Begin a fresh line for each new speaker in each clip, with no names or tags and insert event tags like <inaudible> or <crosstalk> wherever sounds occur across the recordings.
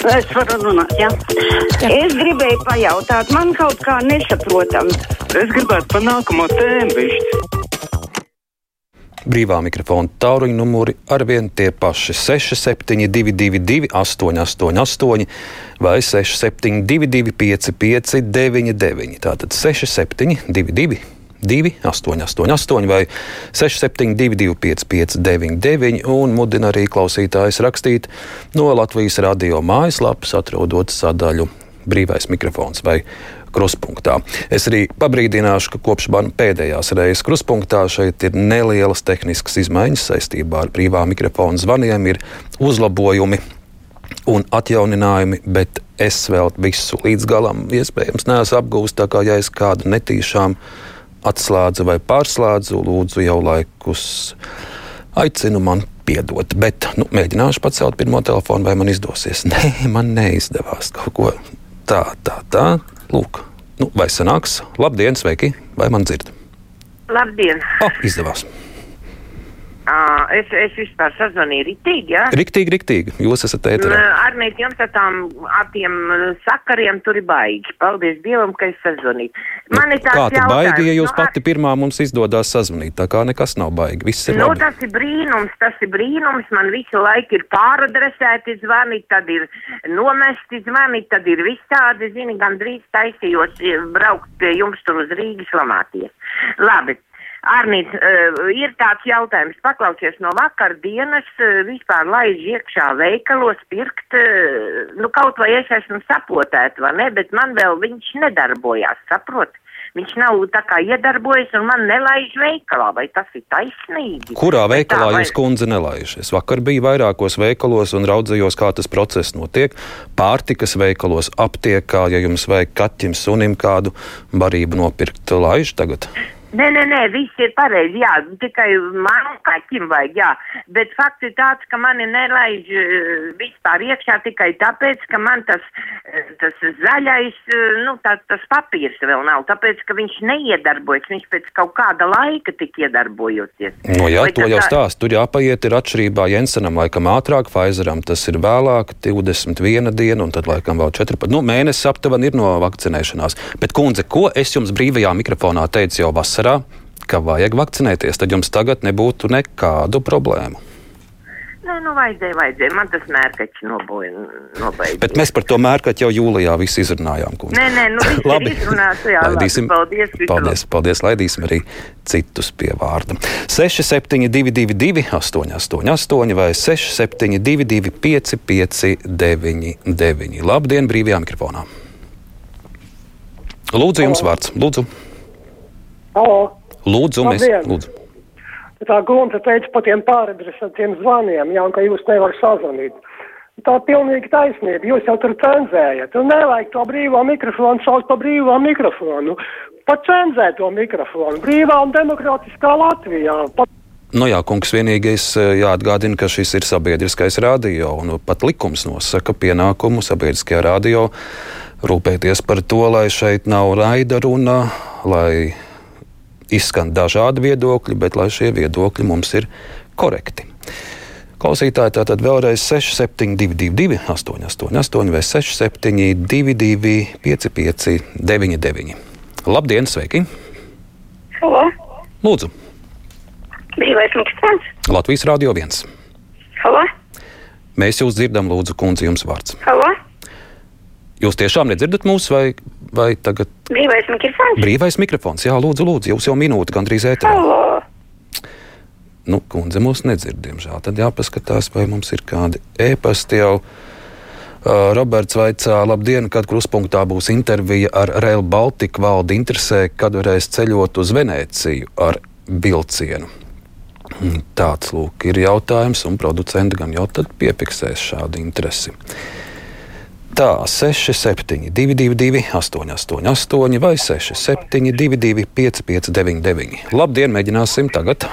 Es varu runāt, jā. jā. Es gribēju pajautāt, man kaut kā nesaprotam.
Es gribētu pa nākamo tēmu višķi.
Brīvā mikrofona tāluņa numuri arvien tie paši 6722, 888, vai 6722, 559, tātad 6722. 2, 888, vai 672, 559, un mudina arī klausītājus rakstīt no Latvijas radio mājaslapas, atrodot sadaļu brīvais mikrofons vai kruspunktā. Es arī pabrīdināšu, ka kopš man pēdējās reizes kruspunktā šeit ir nelielas tehniskas izmaiņas saistībā ar brīvā mikrofona zvaniem, ir uzlabojumi un atjauninājumi, bet es vēl visu līdz galam iespējams neesmu apgūst. Tā kā ja es kādu netīšām atslēdzu vai pārslēdzu, lūdzu jau laikus aicinu man piedot. Bet nu, mēģināšu pacelt pirmo telefonu, vai man izdosies. <laughs> Nē, man neizdevās kaut ko tā, tā, tā. Lūk, nu, vai sanāks? Labdien, sveiki! Vai man dzird?
Labdien!
Oh, izdevās!
Uh, es, es vispār sazvanīju rītīgi? Ja?
Riktīgi, riktīgi. Jūs esat ēterā.
Ar mīt jums ar tām, ar tiem sakariem tur ir baigi. Paldies Dievam, ka es sazvanīju.
Man ir tāds Kā tu baigi, ja jūs nu, pati pirmā mums izdodas sazvanīt? Tā kā nekas nav baigi, viss ir
nu,
labi.
tas ir brīnums, tas ir brīnums. Man visu laiku ir pāradresēti zvani, tad ir nomesti zvani, tad ir visādi, zini, gandrīz taisījos braukt pie jums tur uz Rīgas lamāties. Labi. Arnīt, uh, ir tāds jautājums, paklausies no vakardienas, uh, vispār laiž iekšā veikalos pirkt, uh, nu kaut vai es esmu sapotēta, vai ne, bet man vēl viņš nedarbojās, saprot? Viņš nav tā kā iedarbojies un man nelaiž veikalā, vai tas ir taisnīgi?
Kurā veikalā tā, vai... jūs kundze nelaiž? Es vakar biju vairākos veikalos un raudzījos, kā tas process notiek. Pārtikas veikalos, aptiekā, ja jums vajag kaķim, sunim kādu barību nopirkt, laiž tagad.
Nē, nē, nē, viss ir pareizi, jā, tikai man kaķim vajag, jā, bet fakts ir tāds, ka mani nelaiž uh, vispār iekšā tikai tāpēc, ka man tas, uh, tas zaļais, uh, nu, tā, tas papīrs vēl nav, tāpēc, ka viņš neiedarbojas, viņš pēc kaut kāda laika tik iedarbojoties.
No jā, Vai to jau tā... stāst, tur jāpaiet ir atšķirībā Jensenam laikam ātrāk, Pfizeram tas ir vēlāk, 21 diena un tad laikam vēl 14, nu, mēnesis aptuveni ir no vakcinēšanās. Bet, kundze, ko es jums brīvajā mikrofonā teicu jau vasarā? Vasarā, ka vajag vakcinēties, tad jums tagad nebūtu nekādu problēmu.
Nē, nu vajadzēja, vajadzēja. Man tas mērķis nobeigts.
Bet mēs par to mērķi jau jūlijā visi izrunājām. Kundze.
Nē, nē, nu <laughs> labi. Jā, laidīsim, labi. Paldies,
paldies, paldies. Laidīsim arī citus pie vārda. 6722, 888, vai 672, 559, Labdien, brīvajā mikrofonā. Lūdzu, jums vārds. Lūdzu.
Halo.
Lūdzu, mēs lūdzu.
Tā Gunta teica par tiem pāradresētiem zvaniem, jā, un ka jūs nevarat sazvanīt. Tā ir pilnīgi taisnība. Jūs jau tur cenzējat. Un nevajag to brīvo mikrofonu saukt par brīvo mikrofonu. Pat cenzē to mikrofonu. Brīvā un demokrātiskā Latvijā. Pat
Nu jā, kungs, vienīgais eh, jāatgādina, ka šis ir sabiedriskais radio, un pat likums nosaka pienākumu sabiedriskajā radio rūpēties par to, lai šeit nav raida runa, lai izskan dažādi viedokļi, bet lai šie viedokļi mums ir korekti. Klausītāji tātad vēlreiz 6722, 888, vai 672, 559, Labdien, sveiki!
Halo!
Lūdzu!
Brīvais mikrofons!
Latvijas Rādio 1.
Halo!
Mēs jūs dzirdam, lūdzu, kundze, jums vārds.
Halo!
Jūs tiešām nedzirdat mūs, vai, vai tagad?
Brīvais mikrofons.
Brīvais mikrofons, jā, lūdzu, lūdzu, jūs jau minūti gandrīz ēterā.
Halo.
Nu, kundze mūs nedzird, diemžēl. Tad jāpaskatās, vai mums ir kādi ēpasti jau. Uh, Roberts vaicā, labdien, kad kruspunktā būs intervija ar Rail Baltica valdi interesē, kad varēs ceļot uz Venēciju ar vilcienu. Hmm, tāds lūk ir jautājums, un producenti gan jau tad piefiksēs šādu interesi. Tā 67, 222, 888, vai 672, 559, Labdien, mēģināsim tagad.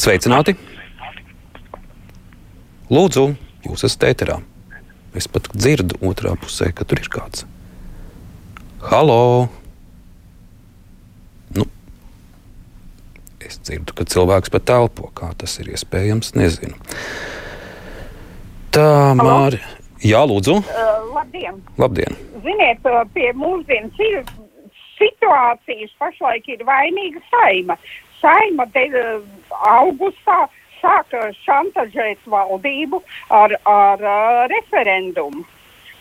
Sveicināti! Lūdzu, jūs esat ēterā. Es pat dzirdu otrā pusē, ka tur ir kāds. Halo! Nu, es dzirdu, ka cilvēks pat telpo. Kā tas ir iespējams, nezinu. Tā Tā, Māri. Jā, lūdzu.
Uh, labdien!
Labdien.
Ziniet, uh, pie mūsdienas ir situācijas pašlaik ir vainīga saima. Saima te, uh, augustā sāka šantažēt valdību ar, ar uh, referendumu.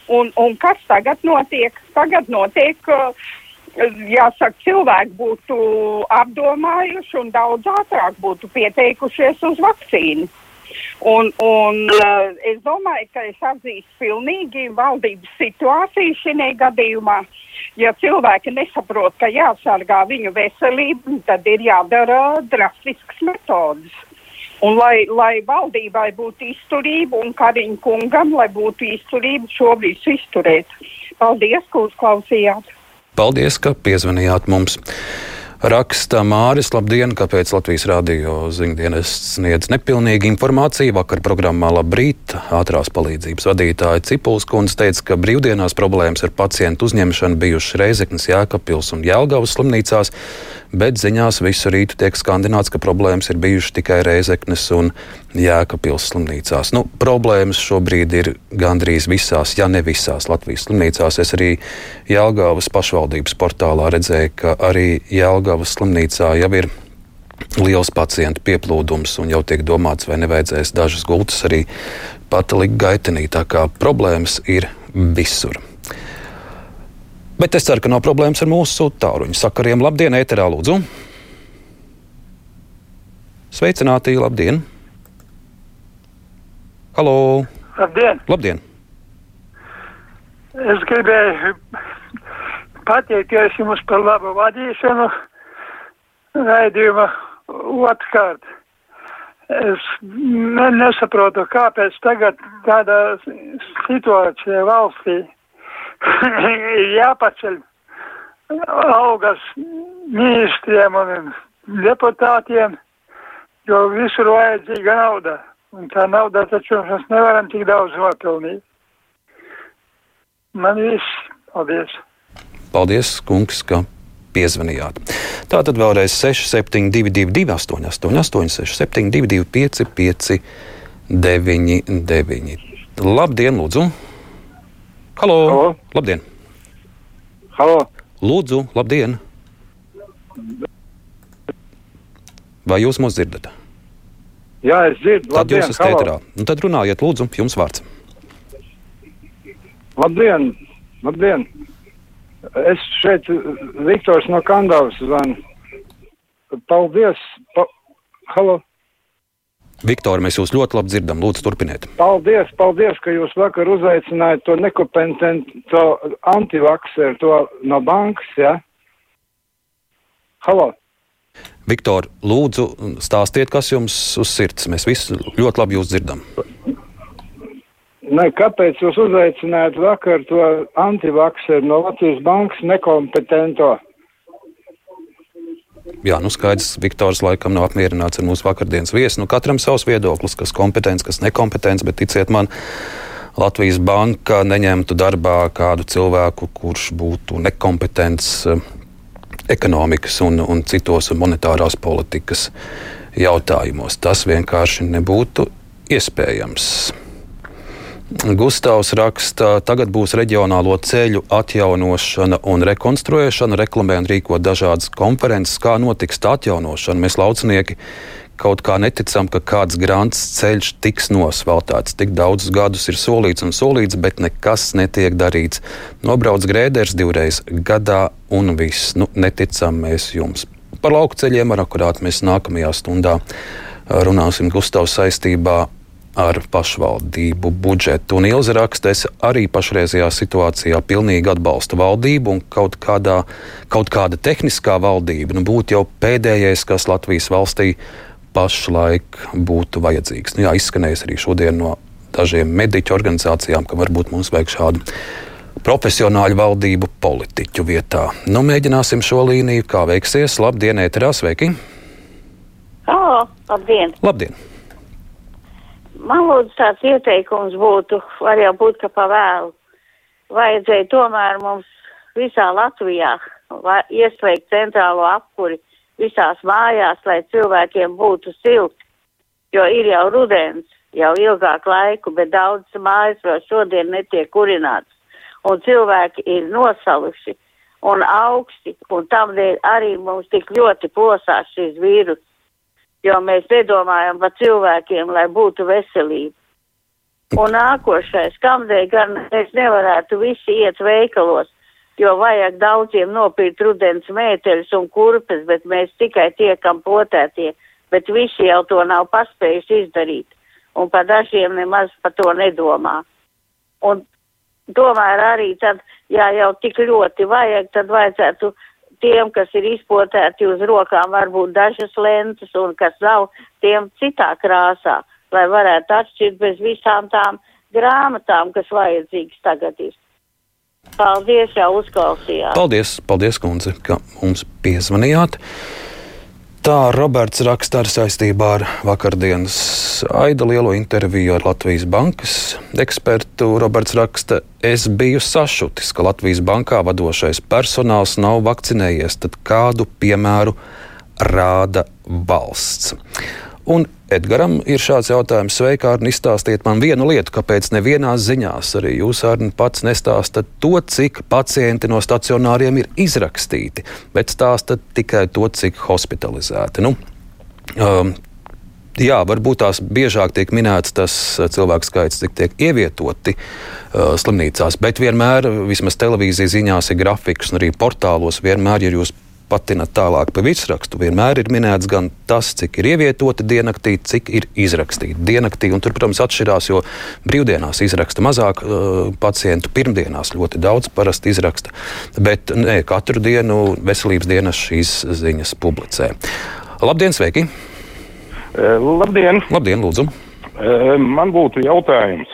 Un, un kas tagad notiek? Tagad notiek, uh, jāsaka, cilvēki būtu apdomājuši un daudz ātrāk būtu pieteikušies uz vakcīnu. Un, un uh, es domāju, ka es atzīstu pilnīgi valdības situāciju šajā gadījumā. Ja cilvēki nesaprot, ka jāsargā viņu veselību, tad ir jādara drastisks metodas. Un lai, lai valdībai būtu izturība un Kariņa kungam, lai būtu izturība šo visu izturēt. Paldies, ka uzklausījāt!
Paldies, ka piezvanījāt mums! Raksta Māris, labdien, kāpēc Latvijas rādio ziņdienas sniedz nepilnīgu informāciju. Vakar programmā Labrīt ātrās palīdzības vadītāja Cipuls kundze teica, ka brīvdienās problēmas ar pacientu uzņemšanu bijušas Reizeknas, Jēkabpils un Jelgavas slimnīcās, bet ziņās visu rītu tiek skandināts, ka problēmas ir bijušas tikai Reizeknas un Jēkabpils slimnīcās. Nu, problēmas šobrīd ir gandrīz visās, ja ne visās Latvijas slimnīcās. Es arī Jelgavas pašvaldības portālā redzēju, ka arī Jelgavas slimnīcā jau ir liels pacientu pieplūdums, un jau tiek domāts, vai nevajadzēs dažas gultas arī pati likt gaitenī. Tā kā problēmas ir visur. Bet es ceru, ka nav problēmas ar mūsu tāruņu sakariem. Labdien, ēterā lūdzu! Sveicināti, labdien! Halo!
Labdien!
Labdien!
Es gribēju pateikties jums par labu vadīšanu raidījuma otrkārt. Es ne, nesaprotu, kāpēc tagad tādā situācijā valstī jāpaceļ algas ministriem un deputātiem, jo visur vajadzīga nauda. Un tā nauda taču mēs nevaram tik daudz nopelnīt. Man viss. Paldies!
Paldies, kungs, ka piezvanījāt. Tā tad vēlreiz 6722, 888, 672, 559, Labdien, lūdzu! Halo!
Halo.
Labdien!
Halo!
Lūdzu, labdien! Vai jūs mūs dzirdat?
Jā, es dzirdu.
Tad
Labdien,
jūs esat ēterā. Nu, tad runājiet, lūdzu, jums vārds.
Labdien! Labdien! Es šeit Viktors no Kandavas zvanu. Paldies! Pa... Halo!
Viktor, mēs jūs ļoti labi dzirdam. Lūdzu, turpiniet.
Paldies, paldies, ka jūs vakar uzaicinājāt to nekompetentu antivakseru, to no bankas? Ja? Halo!
Viktor, lūdzu, stāstiet, kas jums uz sirds. Mēs visi ļoti labi jūs dzirdam.
Ne, kāpēc jūs uzaicinājāt vakar to antivakseru no Latvijas bankas nekompetento?
Jā, nu skaidrs, Viktors laikam nav apmierināts ar mūsu vakardienas viesu. Nu, katram savs viedoklis, kas kompetents, kas nekompetents, bet ticiet man, Latvijas banka neņemtu darbā kādu cilvēku, kurš būtu nekompetents eh, ekonomikas un, un citos monetārās politikas jautājumos. Tas vienkārši nebūtu iespējams. Gustavs raksta, tagad būs reģionālo ceļu atjaunošana un rekonstruēšana, reklamē un rīko dažādas konferences, kā notiks tā atjaunošana. Mēs laucinieki kaut kā neticam, ka kāds grants ceļš tiks nosveltāts. Tik daudzus gadus ir solīts un solīts, bet nekas netiek darīts. Nobrauc grēders divreiz gadā un viss. Nu, neticam mēs jums. Par lauku ceļiem ar akurāt mēs nākamajā stundā runāsim Gustavs saistībā ar pašvaldību budžetu. Un Ilza raksta, es arī pašreizajā situācijā pilnīgi atbalstu valdību un kaut, kādā, kaut kāda tehniskā valdība nu, būtu jau pēdējais, kas Latvijas valstī pašlaik būtu vajadzīgs. Nu, jā, izskanējis arī šodien no dažiem mediķu organizācijām, ka varbūt mums vajag šādu profesionāļu valdību politiķu vietā. Nu, mēģināsim šo līniju, kā veiksies. Labdien, ēterā, sveiki!
Halo, labdien!
Labdien!
Man lūdzu tāds ieteikums būtu, var jau būt, ka pavēlu. Vajadzēja tomēr mums visā Latvijā ieslēgt centrālo apkuri visās mājās, lai cilvēkiem būtu silti, jo ir jau rudens, jau ilgāku laiku, bet daudzas mājas vēl šodien netiek kurināts. Un cilvēki ir nosaluši un augsti, un tamdēļ arī mums tik ļoti plosās šis vīrus, jo mēs nedomājam par cilvēkiem, lai būtu veselība. Un nākošais, kamdēļ gan mēs nevarētu visi iet veikalos, jo vajag daudziem nopirkt rudens mēteļus un kurpes, bet mēs tikai tiekam potētie, bet visi jau to nav paspējuši izdarīt. Un par dažiem nemaz par to nedomā. Un tomēr arī tad, ja jau tik ļoti vajag, tad vajadzētu tiem, kas ir izpotēti uz rokām, varbūt dažas lentas un kas nav, tiem citā krāsā, lai varētu atšķirt bez visām tām grāmatām, kas vajadzīgas tagad ir. Paldies, jau uzklausījāt.
Paldies, paldies, kundze, ka mums piezvanījāt. Tā Roberts raksta ar saistībā ar vakardienas Aida lielo interviju ar Latvijas bankas ekspertu. Roberts raksta, es biju sašutis, ka Latvijas bankā vadošais personāls nav vakcinējies. Tad kādu piemēru rāda valsts? Un Edgars ir šāds jautājums. Sveiki, Arni, izstāstiet man vienu lietu, kāpēc nevienās ziņās arī jūs, Arni, pats nestāstat to, cik pacienti no stacionāriem ir izrakstīti, bet stāstat tikai to, cik hospitalizēti. Nu, um, Jā, varbūt tās biežāk tiek minēts tas cilvēku skaits, cik tiek ievietoti uh, slimnīcās, bet vienmēr, vismaz televīzijas ziņās, ir grafiks, un arī portālos vienmēr, ja jūs patinat tālāk pa virsrakstu, vienmēr ir minēts gan tas, cik ir ievietoti diennaktī, cik ir izrakstīti diennaktī. Tur, protams, atšķirās, jo brīvdienās izraksta mazāk uh, pacientu, pirmdienās ļoti daudz parasti izraksta. Bet ne, katru dienu veselības dienas šīs ziņas publicē. Labdien, sveiki!
Uh, labdien!
Labdien, lūdzu!
Uh, man būtu jautājums,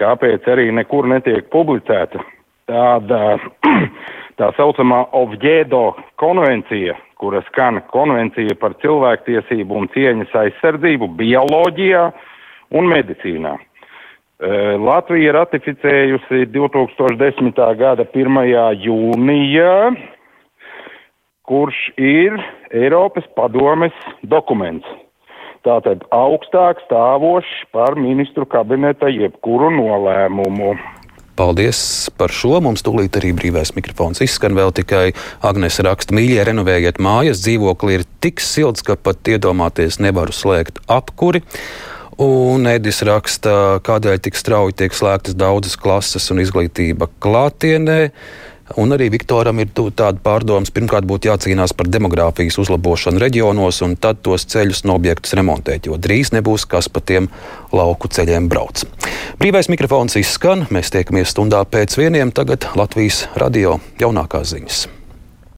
kāpēc arī nekur netiek publicēta tāda tā saucamā Ovģēdo konvencija, kura skan konvencija par cilvēktiesību un cieņas aizsardzību bioloģijā un medicīnā. Latvija ratificējusi 2010. gada 1. jūnijā, kurš ir Eiropas padomes dokuments. Tātad augstāk stāvošs par ministru kabineta jebkuru nolēmumu.
Paldies par šo. Mums tūlīt arī brīvais mikrofons izskan. Vēl tikai Agnēs raksta, mīļie, renovējiet mājas. Dzīvokli ir tik silts, ka pat iedomāties nevaru slēgt apkuri. Un Edis raksta, kādēļ tik strauji tiek slēgtas daudzas klases un izglītība klātienē. Un arī Viktoram ir tāda pārdomas, pirmkārt būtu jācīnās par demogrāfijas uzlabošanu reģionos, un tad tos ceļus un objektus remontēt, jo drīz nebūs kas pa tiem lauku ceļiem brauc. Brīvais mikrofons izskan, mēs tiekamies stundā pēc vieniem, tagad Latvijas radio jaunākās ziņas.